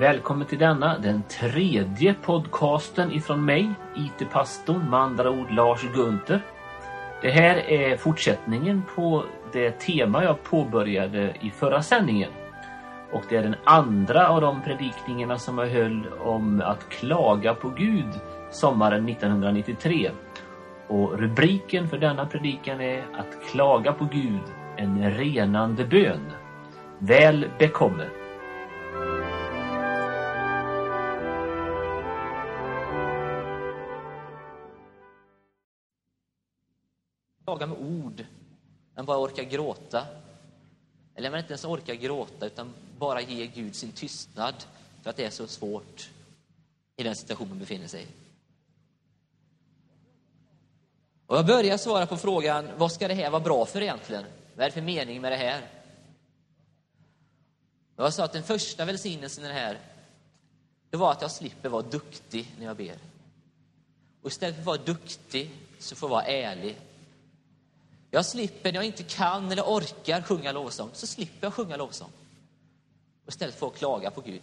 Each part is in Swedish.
Välkommen till denna, den tredje podcasten ifrån mig, IT-pastorn, med andra ord Lars Gunther. Det här är fortsättningen på det tema jag påbörjade i förra sändningen. Och det är den andra av de predikningarna som jag höll om att klaga på Gud sommaren 1993. Och rubriken för denna predikan är Att klaga på Gud, en renande bön. Väl bekomme! Klaga med ord, men bara orkar gråta. Eller man inte ens orkar gråta, utan bara ge Gud sin tystnad för att det är så svårt i den situation man befinner sig i. Och jag börjar svara på frågan, vad ska det här vara bra för egentligen? Vad är det för mening med det här? Och jag sa att den första välsignelsen i det här, det var att jag slipper vara duktig när jag ber. Och istället för att vara duktig så får jag vara ärlig jag slipper när jag inte kan eller orkar sjunga lovsång, så slipper jag sjunga lovsång. Och istället jag klaga på Gud.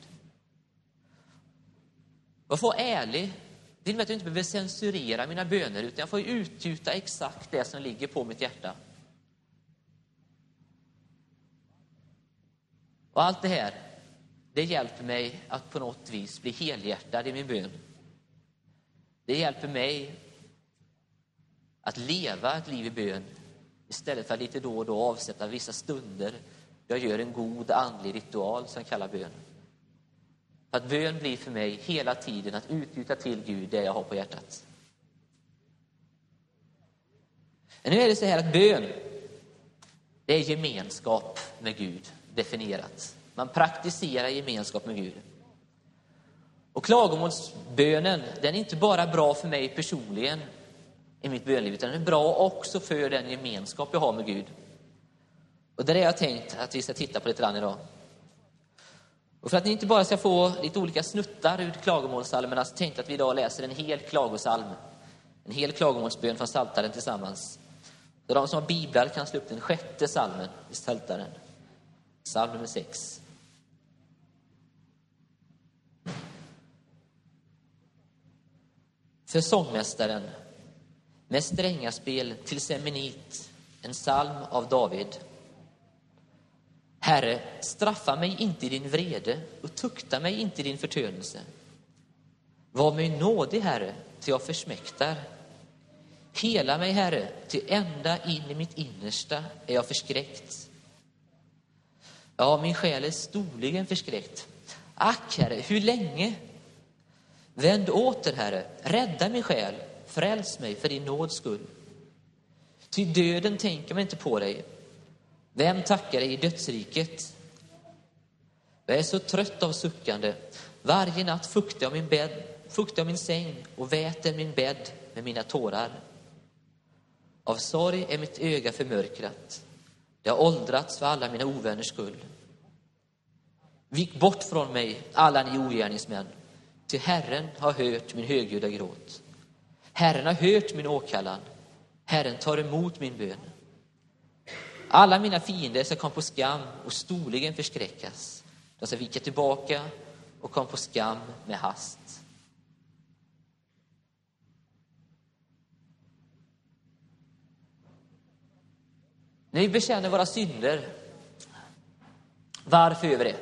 Jag får vara ärlig. Det innebär att jag inte behöver censurera mina böner, utan jag får utgjuta exakt det som ligger på mitt hjärta. Och allt det här, det hjälper mig att på något vis bli helhjärtad i min bön. Det hjälper mig att leva ett liv i bön Istället för att lite då och då avsätta vissa stunder jag gör en god andlig ritual som jag kallar bön. För att bön blir för mig hela tiden att utgjuta till Gud det jag har på hjärtat. Men nu är det så här att bön, det är gemenskap med Gud, definierat. Man praktiserar gemenskap med Gud. Och klagomålsbönen, den är inte bara bra för mig personligen, i mitt bönliv, utan den är bra också för den gemenskap jag har med Gud. Och det är det jag tänkt att vi ska titta på lite grann idag. Och för att ni inte bara ska få lite olika snuttar ur klagomålssalmerna så tänkte jag att vi idag läser en hel klagosalm. En hel klagomålsbön från Saltaren tillsammans. Så de som har biblar kan slå upp den sjätte salmen i Saltaren. Psalm nummer sex. För sångmästaren med strängaspel till seminit, en psalm av David. Herre, straffa mig inte i din vrede och tukta mig inte i din förtönelse. Var mig nådig, Herre, till jag försmäktar. Hela mig, Herre, till ända in i mitt innersta är jag förskräckt. Ja, min själ är storligen förskräckt. Ack, Herre, hur länge? Vänd åter, Herre, rädda min själ Fräls mig för din nåds skull. Ty döden tänker man inte på dig. Vem tackar dig i dödsriket? Jag är så trött av suckande. Varje natt fuktar jag min, bädd, fuktar jag min säng och väter min bädd med mina tårar. Av sorg är mitt öga förmörkrat. Det har åldrats för alla mina ovänners skull. Vik bort från mig, alla ni ogärningsmän, till Herren har hört min högljudda gråt. Herren har hört min åkallan. Herren tar emot min bön. Alla mina fiender ska komma på skam och storligen förskräckas. De ska vika tillbaka och komma på skam med hast. När vi bekänner våra synder, varför gör vi det?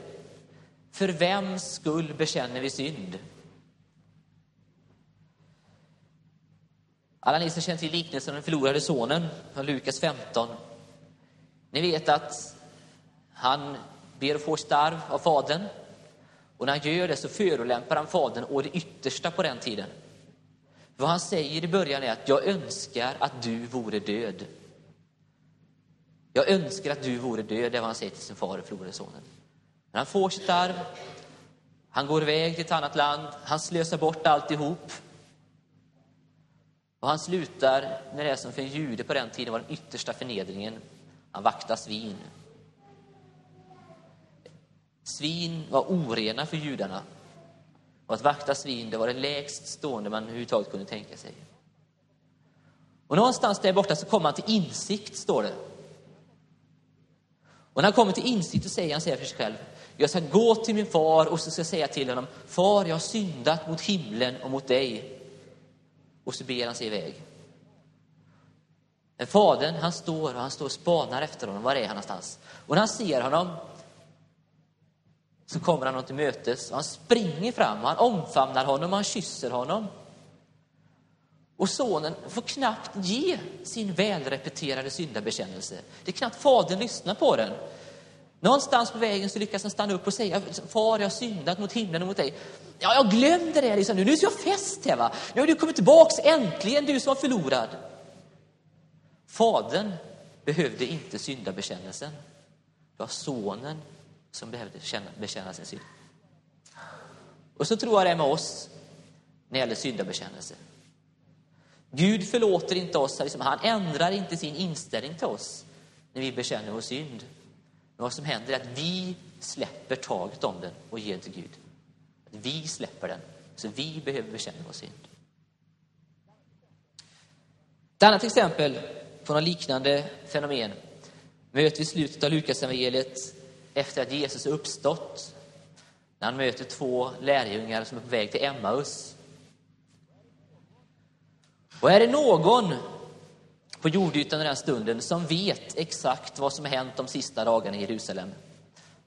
För vems skull bekänner vi synd? Alla ni som känner till liknelsen om den förlorade sonen från Lukas 15. Ni vet att han ber att få starv av fadern. Och när han gör det så förolämpar han fadern och det yttersta på den tiden. Vad han säger i början är att jag önskar att du vore död. Jag önskar att du vore död, det är vad han säger till sin far, förlorade sonen. Men han får sitt arv, han går iväg till ett annat land, han slösar bort alltihop. Och han slutar med det som för en jude på den tiden var den yttersta förnedringen. Han vaktar svin. Svin var orena för judarna. Och att vakta svin det var det lägst stående man överhuvudtaget kunde tänka sig. Och någonstans där borta så kommer han till insikt, står det. Och när han kommer till insikt så säger han så här för sig själv. Jag ska gå till min far och så ska jag säga till honom, far jag har syndat mot himlen och mot dig. Och så ber han sig iväg. Men fadern, han står och han står och spanar efter honom. Var är han någonstans? Och när han ser honom så kommer han honom till mötes och han springer fram och han omfamnar honom och han kysser honom. Och sonen får knappt ge sin välrepeterade syndabekännelse. Det är knappt fadern lyssnar på den. Någonstans på vägen så lyckas han stanna upp och säga, far jag har syndat mot himlen och mot dig. Ja, jag glömde det liksom nu. Nu är jag fest här va. Nu har du kommit tillbaks äntligen, du som var förlorad. Fadern behövde inte syndabekännelsen. Det var sonen som behövde bekänna sin synd. Och så tror jag det är med oss när det gäller syndabekännelse. Gud förlåter inte oss, liksom, han ändrar inte sin inställning till oss när vi bekänner vår synd. Men vad som händer är att vi släpper taget om den och ger den till Gud. Att vi släpper den, så vi behöver bekänna vår synd. Ett annat exempel på något liknande fenomen möter vi i slutet av Lukas evangeliet efter att Jesus är uppstått. När han möter två lärjungar som är på väg till Emmaus. Och är det någon på jordytan i den stunden som vet exakt vad som hänt de sista dagarna i Jerusalem,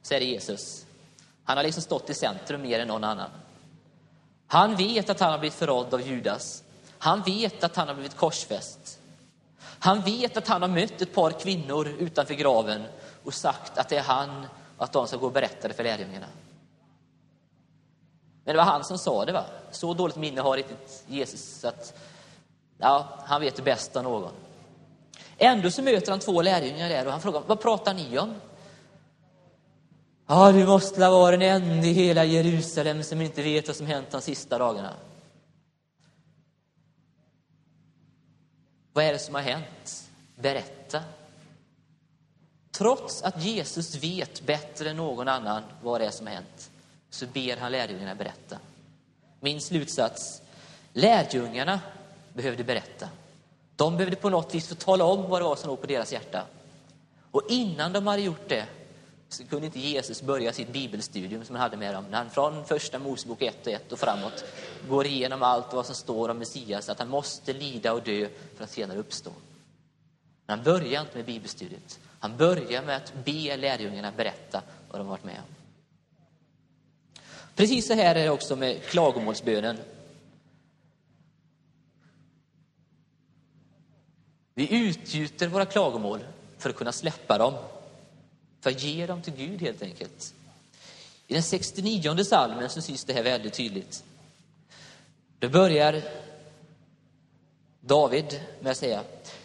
så är det Jesus. Han har liksom stått i centrum mer än någon annan. Han vet att han har blivit förrådd av Judas. Han vet att han har blivit korsfäst. Han vet att han har mött ett par kvinnor utanför graven och sagt att det är han och att de ska gå och berätta det för lärjungarna. Men det var han som sa det. va? Så dåligt minne har riktigt Jesus att ja, han vet det bäst av någon. Ändå så möter han två lärjungar där och han frågar, vad pratar ni om? Ja, du måste vara den enda i hela Jerusalem som inte vet vad som hänt de sista dagarna. Vad är det som har hänt? Berätta. Trots att Jesus vet bättre än någon annan vad det är som har hänt, så ber han lärjungarna berätta. Min slutsats, lärjungarna behövde berätta. De behövde på något vis få tala om vad det var som låg på deras hjärta. Och innan de hade gjort det så kunde inte Jesus börja sitt bibelstudium som han hade med dem. När han från första Mosebok 1 och 1 och framåt går igenom allt vad som står om Messias, att han måste lida och dö för att senare uppstå. Men han börjar inte med bibelstudiet. Han börjar med att be lärjungarna berätta vad de varit med om. Precis så här är det också med klagomålsbönen. Vi utgjuter våra klagomål för att kunna släppa dem. För att ge dem till Gud helt enkelt. I den 69 salmen så syns det här väldigt tydligt. Då börjar David med att säga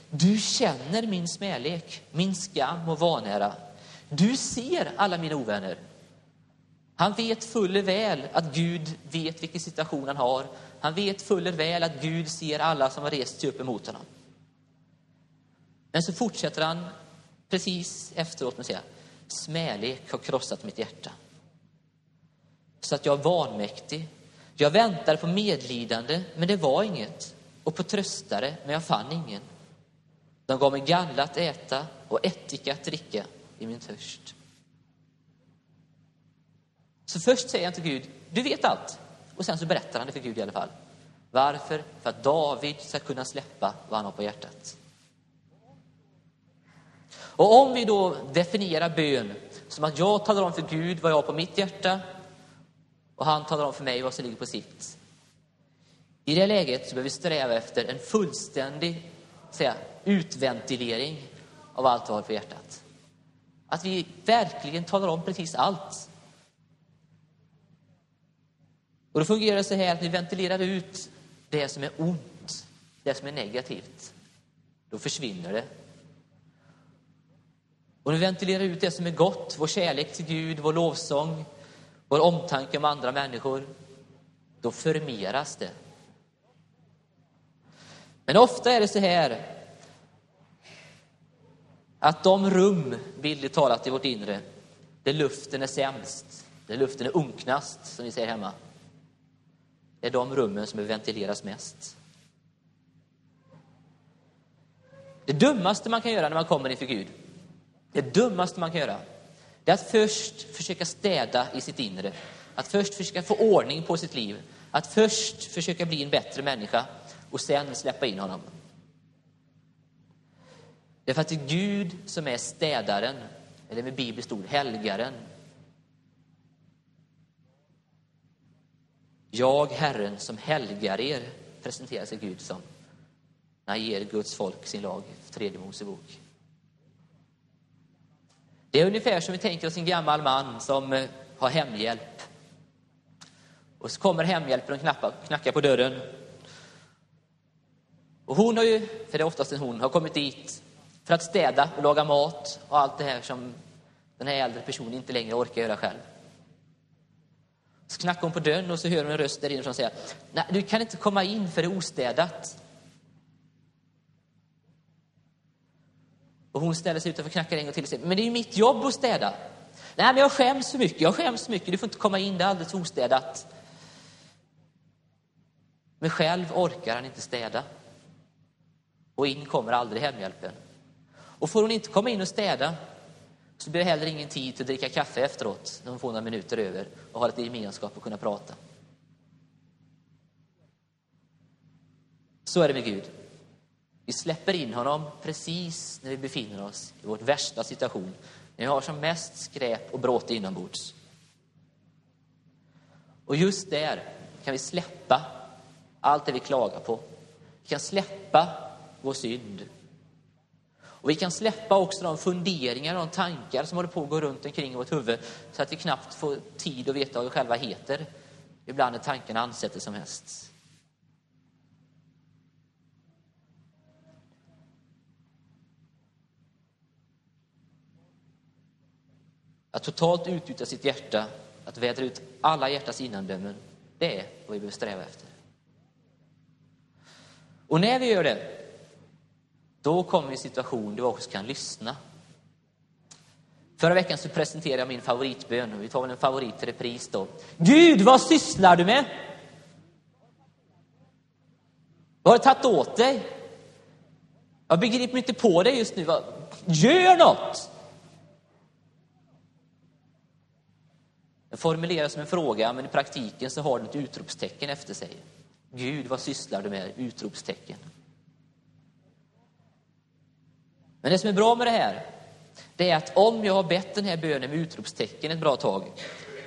Du känner min smälek, min skam och vanära. Du ser alla mina ovänner. Han vet fuller väl att Gud vet vilken situation han har. Han vet fuller väl att Gud ser alla som har rest sig upp emot honom. Men så fortsätter han precis efteråt med att säga, smälek har krossat mitt hjärta. Så att jag är vanmäktig. Jag väntade på medlidande, men det var inget. Och på tröstare, men jag fann ingen. De gav mig galla att äta och ättika att dricka i min törst. Så först säger han till Gud, du vet allt. Och sen så berättar han det för Gud i alla fall. Varför? För att David ska kunna släppa vad han har på hjärtat. Och om vi då definierar bön som att jag talar om för Gud vad jag har på mitt hjärta och han talar om för mig vad som ligger på sitt. I det läget så behöver vi sträva efter en fullständig säga, utventilering av allt vi har på hjärtat. Att vi verkligen talar om precis allt. Och då fungerar det så här att vi ventilerar ut det som är ont, det som är negativt. Då försvinner det och när vi ventilerar ut det som är gott, vår kärlek till Gud, vår lovsång, vår omtanke om andra människor, då förmeras det. Men ofta är det så här att de rum, bildligt talat, i vårt inre, där luften är sämst, där luften är unknast, som vi säger hemma, är de rummen som ventileras mest. Det dummaste man kan göra när man kommer inför Gud, det dummaste man kan göra, Det är att först försöka städa i sitt inre. Att först försöka få ordning på sitt liv. Att först försöka bli en bättre människa och sen släppa in honom. Det är för att det är Gud som är städaren, eller med bibliskt ord helgaren. Jag, Herren, som helgar er, presenterar sig Gud som när han ger Guds folk sin lag, tredje Mosebok. Det är ungefär som vi tänker oss en gammal man som eh, har hemhjälp. Och så kommer hemhjälpen och knackar, knackar på dörren. Och hon har ju, för det är oftast en hon, har kommit dit för att städa och laga mat och allt det här som den här äldre personen inte längre orkar göra själv. Så knackar hon på dörren och så hör hon en röst där inne som säger Nej, du kan inte komma in för det är ostädat. Och hon ställer sig utanför och knackar en gång till och säger Men det är ju mitt jobb att städa. Nej, men jag skäms så mycket. Jag skäms för mycket. Du får inte komma in, det är alldeles ostädat. Men själv orkar han inte städa. Och in kommer aldrig hemhjälpen. Och får hon inte komma in och städa så blir det heller ingen tid till att dricka kaffe efteråt när hon får några minuter över och har lite gemenskap och kunna prata. Så är det med Gud. Vi släpper in honom precis när vi befinner oss i vår värsta situation. När vi har som mest skräp och bråte inombords. Och just där kan vi släppa allt det vi klagar på. Vi kan släppa vår synd. Och vi kan släppa också de funderingar och de tankar som håller på att gå runt omkring i vårt huvud så att vi knappt får tid att veta vad vi själva heter. Ibland när tankarna ansätter som helst. Att totalt utnyttja sitt hjärta, att vädra ut alla hjärtas innandömen, det är vad vi behöver sträva efter. Och när vi gör det, då kommer vi i en situation där vi också kan lyssna. Förra veckan så presenterade jag min favoritbön, och vi tar väl en favorit i repris då. Gud, vad sysslar du med? Vad har du tagit åt dig? Jag begriper inte på dig just nu. Gör något! Den formuleras som en fråga, men i praktiken så har den ett utropstecken efter sig. Gud, vad sysslar du med? Utropstecken. Men det som är bra med det här, det är att om jag har bett den här bönen med utropstecken ett bra tag,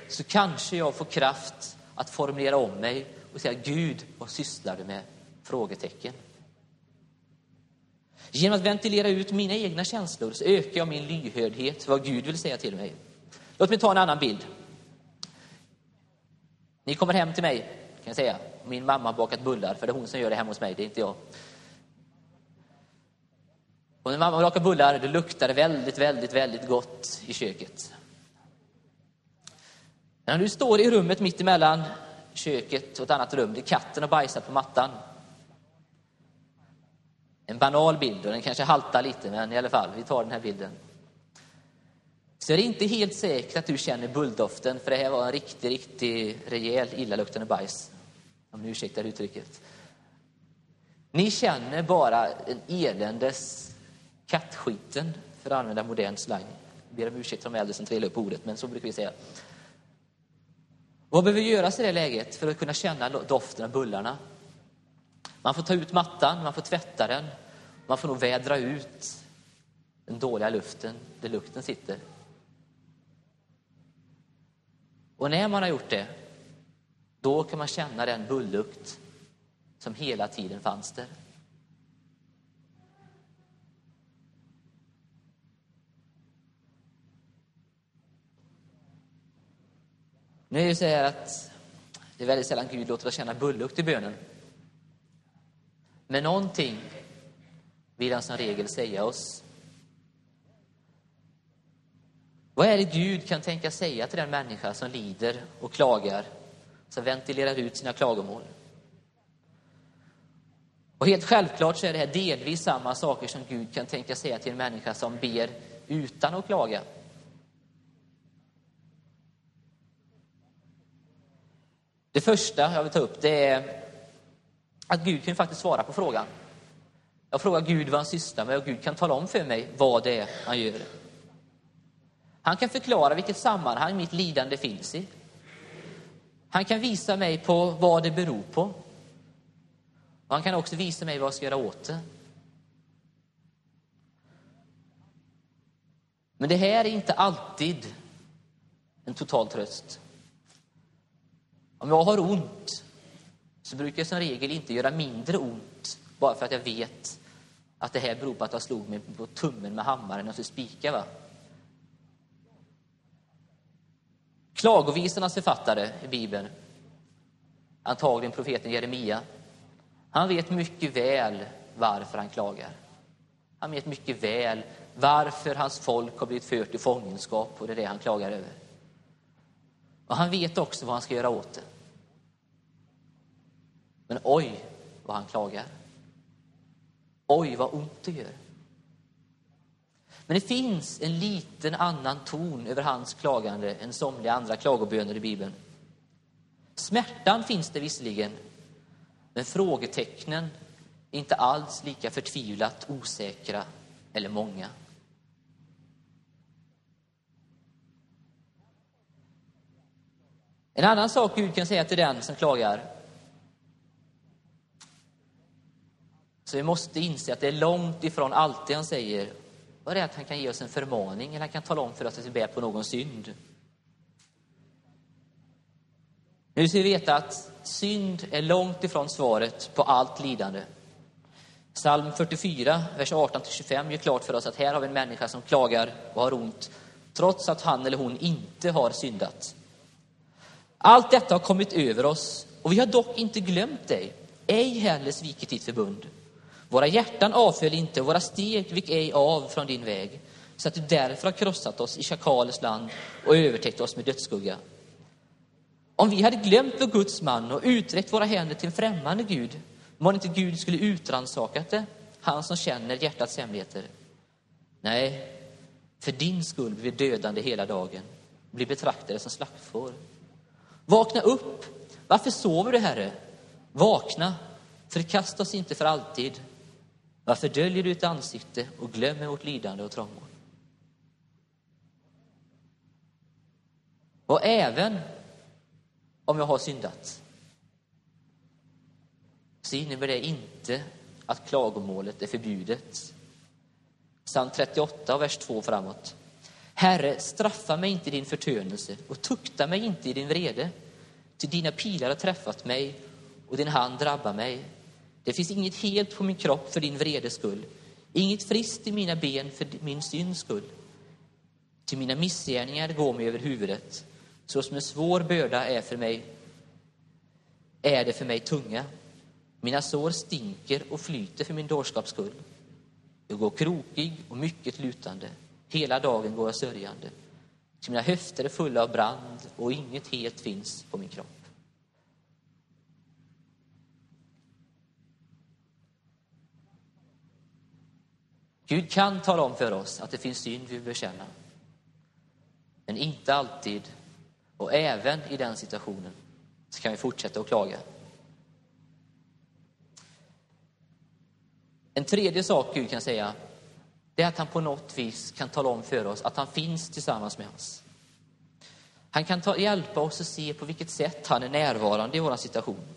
så kanske jag får kraft att formulera om mig och säga Gud, vad sysslar du med? Frågetecken. Genom att ventilera ut mina egna känslor så ökar jag min lyhördhet för vad Gud vill säga till mig. Låt mig ta en annan bild. Ni kommer hem till mig, kan jag säga. Min mamma har bakat bullar, för det är hon som gör det hemma hos mig, det är inte jag. Och när mamma bakar bullar, det luktar det väldigt, väldigt, väldigt gott i köket. När du står i rummet mitt emellan köket och ett annat rum, där katten har bajsat på mattan. En banal bild och den kanske haltar lite, men i alla fall, vi tar den här bilden. Så är det inte helt säkert att du känner bulldoften, för det här var en riktig, riktig rejäl illaluktande bajs. Om ni ursäktar uttrycket. Ni känner bara en eländes kattskiten, för att använda modern slang. Jag ber om ursäkt för de äldre som trillar upp ordet, men så brukar vi säga. Vad behöver göras i det läget för att kunna känna doften av bullarna? Man får ta ut mattan, man får tvätta den, man får nog vädra ut den dåliga luften där lukten sitter. Och när man har gjort det, då kan man känna den bullukt som hela tiden fanns där. Nu är det så här att det är väldigt sällan Gud låter oss känna bullukt i bönen. Men någonting vill han som regel säga oss. Vad är det Gud kan tänka säga till den människa som lider och klagar, som ventilerar ut sina klagomål? Och helt självklart så är det här delvis samma saker som Gud kan tänka säga till en människa som ber utan att klaga. Det första jag vill ta upp det är att Gud kan faktiskt svara på frågan. Jag frågar Gud vad han sysslar med och Gud kan tala om för mig vad det är han gör. Han kan förklara vilket sammanhang mitt lidande finns i. Han kan visa mig på vad det beror på. Och han kan också visa mig vad jag ska göra åt det. Men det här är inte alltid en total tröst. Om jag har ont så brukar jag som regel inte göra mindre ont bara för att jag vet att det här beror på att jag slog mig på tummen med hammaren och så. Va? Klagovisornas författare i Bibeln, antagligen profeten Jeremia, han vet mycket väl varför han klagar. Han vet mycket väl varför hans folk har blivit fört i fångenskap och det är det han klagar över. Och han vet också vad han ska göra åt det. Men oj, vad han klagar. Oj, vad ont det gör. Men det finns en liten annan ton över hans klagande än somliga andra klagoböner i Bibeln. Smärtan finns det visserligen, men frågetecknen är inte alls lika förtvivlat osäkra eller många. En annan sak Gud kan säga till den som klagar Så vi måste inse att det är långt ifrån allt det han säger. Och det är att han kan ge oss en förmaning eller han kan tala om för oss att vi bär på någon synd. Nu ska vi veta att synd är långt ifrån svaret på allt lidande. Psalm 44, vers 18-25 gör klart för oss att här har vi en människa som klagar och har ont trots att han eller hon inte har syndat. Allt detta har kommit över oss och vi har dock inte glömt dig, ej heller svikit ditt förbund. Våra hjärtan avföll inte, våra steg vik ej av från din väg, så att du därför har krossat oss i schakalers land och övertäckt oss med dödsskugga. Om vi hade glömt vår Guds man och uträckt våra händer till en främmande Gud, må inte Gud skulle utrannsakat det, han som känner hjärtats hemligheter. Nej, för din skull blir vi dödande hela dagen, blir betraktade som slaktfår. Vakna upp! Varför sover du, Herre? Vakna, förkasta oss inte för alltid. Varför döljer du ditt ansikte och glömmer vårt lidande och trångmål? Och även om jag har syndat så innebär det inte att klagomålet är förbjudet. Psalm 38, vers 2 framåt. Herre, straffa mig inte i din förtönelse och tukta mig inte i din vrede. Till dina pilar har träffat mig och din hand drabbar mig. Det finns inget helt på min kropp för din vredes skull, inget friskt i mina ben för min synds skull. Till mina missgärningar går mig över huvudet, så som en svår börda är för mig, är det för mig tunga. Mina sår stinker och flyter för min dårskaps skull. Jag går krokig och mycket lutande, hela dagen går jag sörjande. Till mina höfter är fulla av brand och inget helt finns på min kropp. Gud kan tala om för oss att det finns synd vi bekänner. Men inte alltid, och även i den situationen, så kan vi fortsätta att klaga. En tredje sak Gud kan säga, det är att han på något vis kan tala om för oss att han finns tillsammans med oss. Han kan ta, hjälpa oss att se på vilket sätt han är närvarande i vår situation.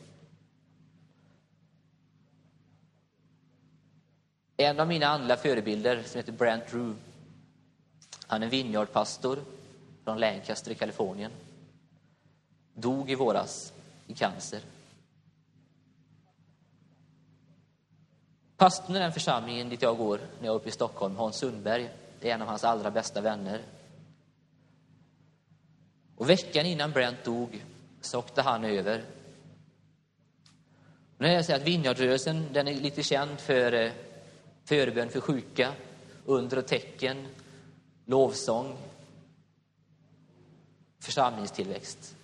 En av mina andliga förebilder som heter Brent Drew, han är vinjardpastor från Lancaster i Kalifornien. Dog i våras i cancer. Pastorn i den församlingen dit jag går när jag är uppe i Stockholm, Hans Sundberg, är en av hans allra bästa vänner. Och veckan innan Brent dog så åkte han över. Nu när jag säger att Vinjardrörelsen den är lite känd för eh, förbön för sjuka, under och tecken, lovsång, församlingstillväxt.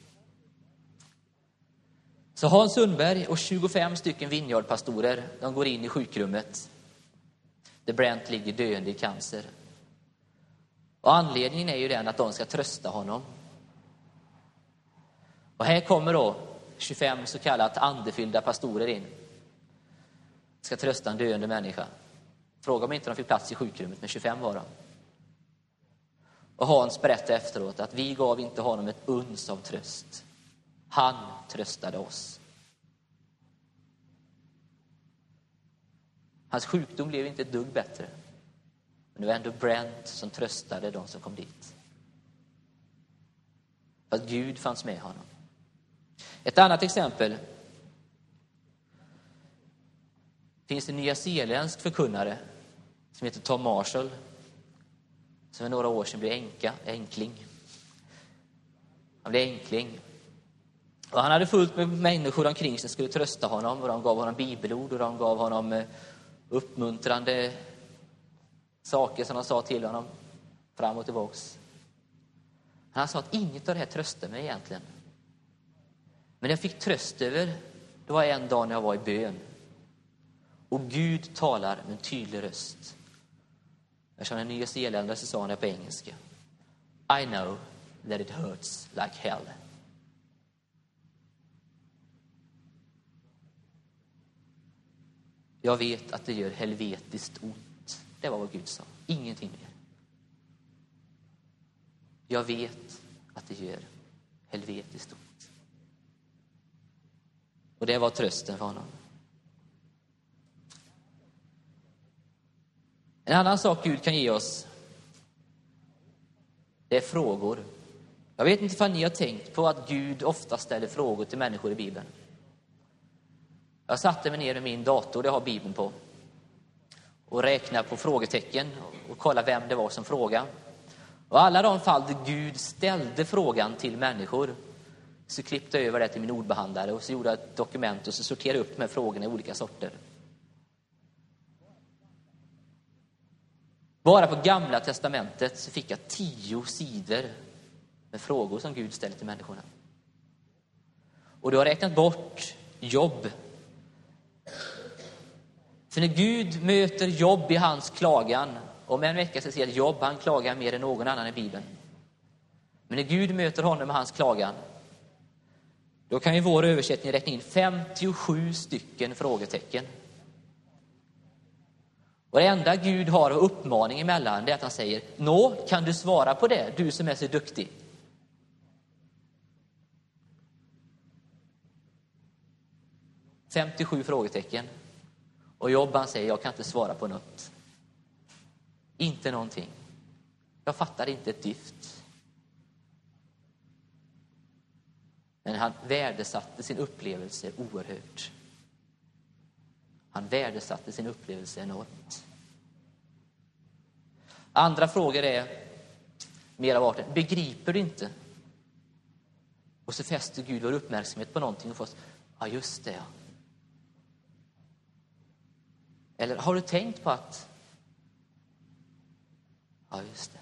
Så Hans Sundberg och 25 stycken Vinjardpastorer, de går in i sjukrummet där Brent ligger döende i cancer. Och anledningen är ju den att de ska trösta honom. Och här kommer då 25 så kallat andefyllda pastorer in. Ska trösta en döende människa. Fråga om inte de fick plats i sjukrummet, men 25 var de. Och Hans berättade efteråt att vi gav inte honom ett uns av tröst. Han tröstade oss. Hans sjukdom blev inte ett dugg bättre. Men det var ändå Brent som tröstade de som kom dit. För att Gud fanns med honom. Ett annat exempel. finns en nyzeeländsk förkunnare som heter Tom Marshall. Som för några år sedan blev enka, enkling. Han blev enkling. Och han hade fullt med människor omkring sig som skulle trösta honom. Och de gav honom bibelord och de gav honom eh, uppmuntrande saker som de sa till honom fram och tillbaks. Han sa att inget av det här tröstade mig egentligen. Men jag fick tröst över, det var en dag när jag var i bön. Och Gud talar med en tydlig röst. Eftersom han är nyzeeländare så sa han det på engelska. I know that it hurts like hell. Jag vet att det gör helvetiskt ont. Det var vad Gud sa. Ingenting mer. Jag vet att det gör helvetiskt ont. Och det var trösten för honom. En annan sak Gud kan ge oss, det är frågor. Jag vet inte om ni har tänkt på att Gud ofta ställer frågor till människor i Bibeln. Jag satte mig ner med min dator, det har Bibeln på, och räknade på frågetecken och kollade vem det var som frågade. Och alla de fall där Gud ställde frågan till människor så klippte jag över det till min ordbehandlare och så gjorde jag ett dokument och så sorterade jag upp de här frågorna i olika sorter. Bara på Gamla testamentet så fick jag tio sidor med frågor som Gud ställer till människorna. Och du har räknat bort jobb för när Gud möter Jobb i hans klagan, om en vecka ser säga att Jobb han klagar mer än någon annan i Bibeln. Men när Gud möter honom med hans klagan, då kan ju vår översättning räkna in 57 stycken frågetecken. Varenda det enda Gud har av uppmaning emellan det är att han säger, Nå, kan du svara på det, du som är så duktig? Femtiosju frågetecken. Och Jobban säger, jag kan inte svara på något. Inte någonting. Jag fattar inte ett dyft. Men han värdesatte sin upplevelse oerhört. Han värdesatte sin upplevelse enormt. Andra frågor är mer av arten, begriper du inte? Och så fäster Gud vår uppmärksamhet på någonting och får oss, ja just det, ja. Eller har du tänkt på att... Ja, just det.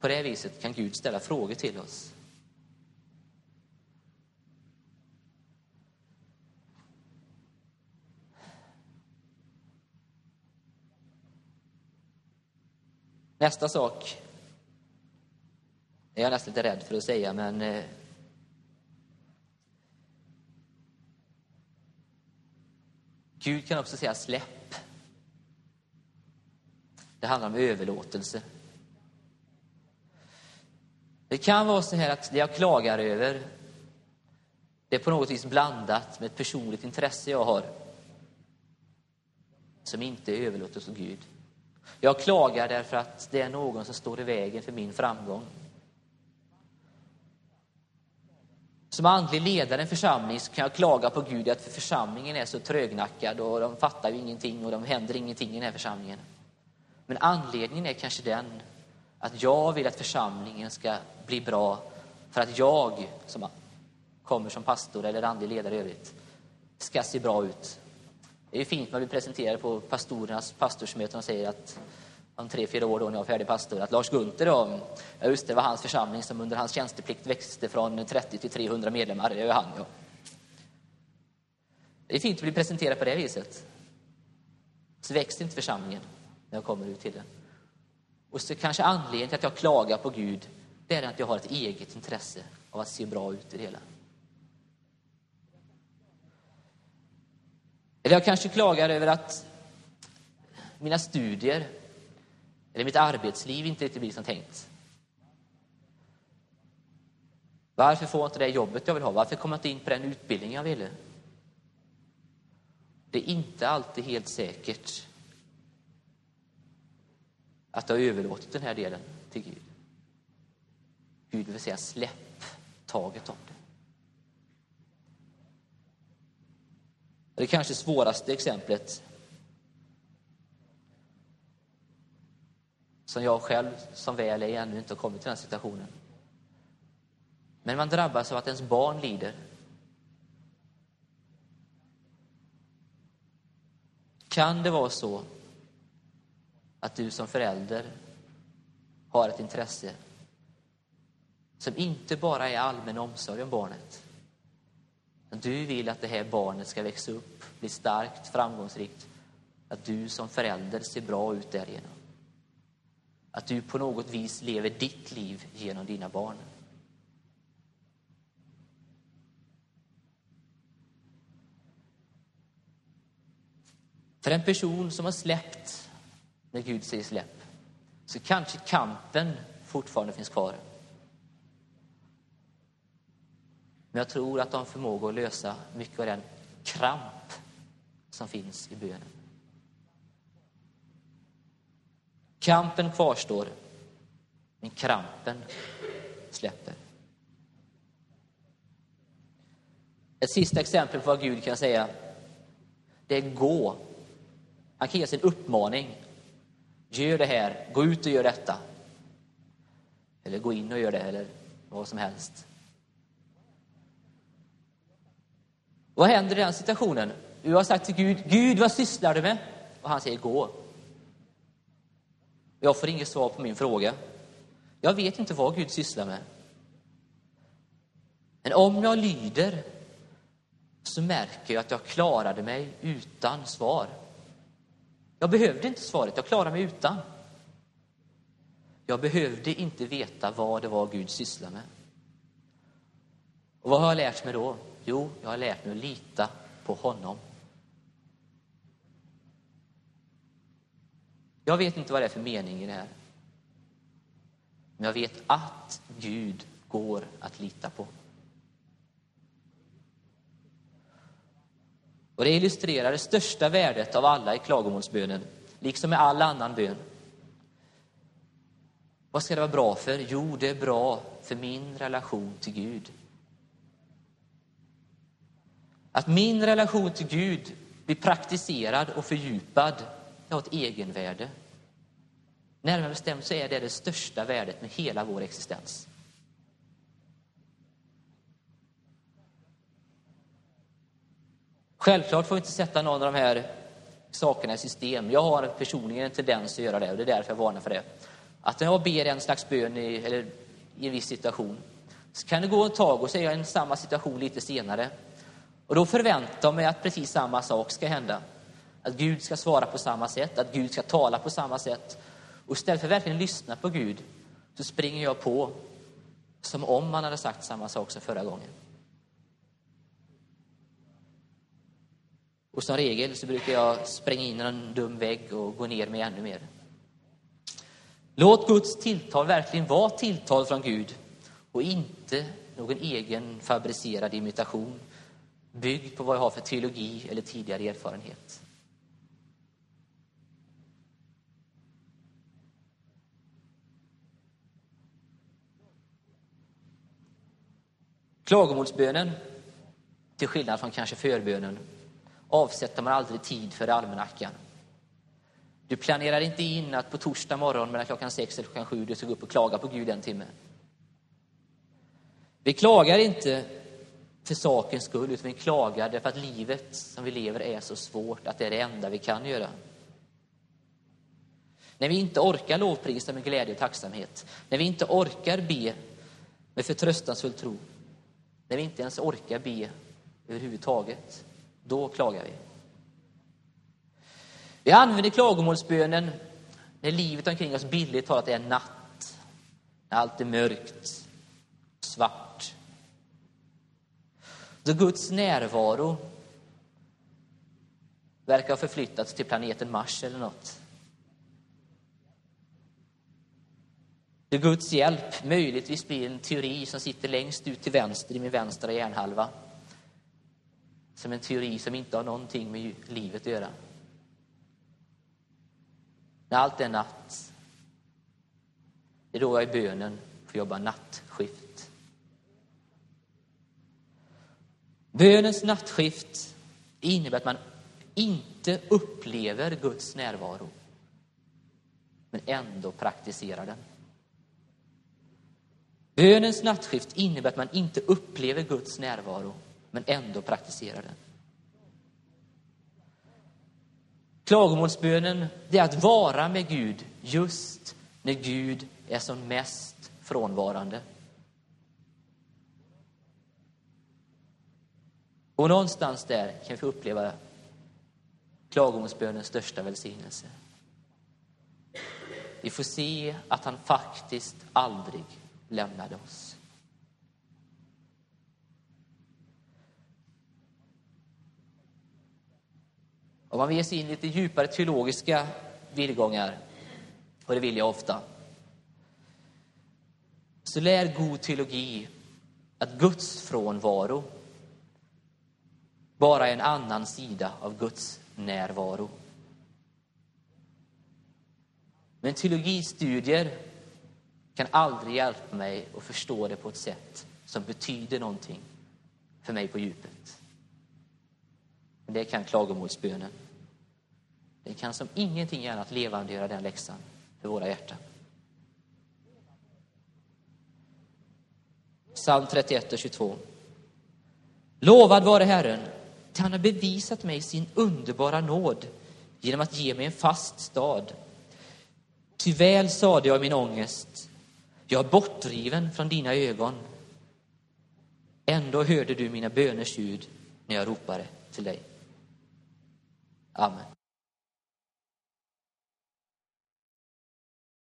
På det viset kan Gud ställa frågor till oss. Nästa sak är jag nästan lite rädd för att säga, men eh, Gud kan också säga släpp. Det handlar om överlåtelse. Det kan vara så här att det jag klagar över, det är på något vis blandat med ett personligt intresse jag har som inte är överlåtet åt Gud. Jag klagar därför att det är någon som står i vägen för min framgång. Som andlig ledare i en församling så kan jag klaga på Gud att församlingen är så trögnackad och de fattar ju ingenting och de händer ingenting i den här församlingen. Men anledningen är kanske den att jag vill att församlingen ska bli bra för att jag som kommer som pastor eller andlig ledare i övrigt ska se bra ut. Det är fint när vi presenterar på pastorernas pastorsmöten och säger att om tre, fyra år då när jag var färdig pastor, att Lars Gunther då, ja just det var hans församling som under hans tjänsteplikt växte från 30 till 300 medlemmar, det är han ja. Det är fint att bli presenterad på det viset. Så växer inte församlingen när jag kommer ut till den. Och så kanske anledningen till att jag klagar på Gud, det är att jag har ett eget intresse av att se bra ut i det hela. Eller jag kanske klagar över att mina studier Eller mitt arbetsliv inte riktigt blir som tänkt. Varför får jag inte det jobbet jag vill ha? Varför kommer jag inte in på den utbildning jag ville? Det är inte alltid helt säkert att du har överlåtit den här delen till Gud. Gud vill säga släpp taget om det. Det kanske svåraste exemplet som jag själv, som väl är, ännu inte har kommit till den situationen. Men man drabbas av att ens barn lider. Kan det vara så att du som förälder har ett intresse som inte bara är allmän omsorg om barnet. Du vill att det här barnet ska växa upp, bli starkt, framgångsrikt. Att du som förälder ser bra ut därigenom. Att du på något vis lever ditt liv genom dina barn. För en person som har släppt när Gud säger släpp, så kanske kampen fortfarande finns kvar. Men jag tror att de har förmåga att lösa mycket av den kramp som finns i bönen. Kampen kvarstår, men krampen släpper. Ett sista exempel på vad Gud kan säga, det är gå. Han kan ge sin uppmaning. Gör det här, gå ut och gör detta. Eller gå in och gör det, eller vad som helst. Vad händer i den situationen? Du har sagt till Gud, Gud vad sysslar du med? Och han säger gå. Jag får inget svar på min fråga. Jag vet inte vad Gud sysslar med. Men om jag lyder så märker jag att jag klarade mig utan svar. Jag behövde inte svaret, jag klarade mig utan. Jag behövde inte veta vad det var Gud sysslade med. Och vad har jag lärt mig då? Jo, jag har lärt mig att lita på honom. Jag vet inte vad det är för mening i det här. Men jag vet att Gud går att lita på. Och Det illustrerar det största värdet av alla i klagomålsbönen, liksom med all annan bön. Vad ska det vara bra för? Jo, det är bra för min relation till Gud. Att min relation till Gud blir praktiserad och fördjupad, det har ett egenvärde. Närmare bestämt så är det det största värdet med hela vår existens. Självklart får vi inte sätta någon av de här sakerna i system. Jag har personligen en tendens att göra det och det är därför jag varnar för det. Att när jag ber en slags bön i, eller i en viss situation så kan det gå ett tag och så är jag i samma situation lite senare. Och då förväntar jag mig att precis samma sak ska hända. Att Gud ska svara på samma sätt, att Gud ska tala på samma sätt. Och istället för att verkligen lyssna på Gud så springer jag på som om man hade sagt samma sak som förra gången. Och som regel så brukar jag spränga in i en dum vägg och gå ner mig ännu mer. Låt Guds tilltal verkligen vara tilltal från Gud och inte någon egen fabricerad imitation byggd på vad jag har för teologi eller tidigare erfarenhet. Klagomålsbönen, till skillnad från kanske förbönen, avsätter man aldrig tid för i almanackan. Du planerar inte in att på torsdag morgon mellan klockan sex och klockan sju du ska gå upp och klaga på Gud en timme. Vi klagar inte för sakens skull, utan vi klagar därför att livet som vi lever är så svårt att det är det enda vi kan göra. När vi inte orkar lovprisa med glädje och tacksamhet, när vi inte orkar be med förtröstansfull tro, när vi inte ens orkar be överhuvudtaget, då klagar vi. Vi använder klagomålsbönen när livet omkring oss billigt talat är natt, när allt är mörkt, svart. Då Guds närvaro verkar ha förflyttats till planeten Mars eller något. Då Guds hjälp möjligtvis blir en teori som sitter längst ut till vänster i min vänstra hjärnhalva. Som en teori som inte har någonting med livet att göra. När allt är natt, det är då jag i bönen får jobba nattskift. Bönens nattskift innebär att man inte upplever Guds närvaro, men ändå praktiserar den. Bönens nattskift innebär att man inte upplever Guds närvaro, men ändå praktiserar den. Klagomålsbönen det är att vara med Gud just när Gud är som mest frånvarande. Och någonstans där kan vi uppleva klagomålsbönens största välsignelse. Vi får se att han faktiskt aldrig lämnade oss. Om man ger sig in i lite djupare teologiska villgångar, och det vill jag ofta, så lär god teologi att Guds frånvaro bara en annan sida av Guds närvaro. Men teologistudier kan aldrig hjälpa mig att förstå det på ett sätt som betyder någonting för mig på djupet. Men det kan klagomålsbönen. Det kan som ingenting annat levandegöra den läxan för våra hjärtan. Psalm 31 och 22. Lovad vare Herren, till han har bevisat mig sin underbara nåd genom att ge mig en fast stad. Ty väl sade jag i min ångest, jag är bortdriven från dina ögon. Ändå hörde du mina böners ljud när jag ropade till dig. Amen.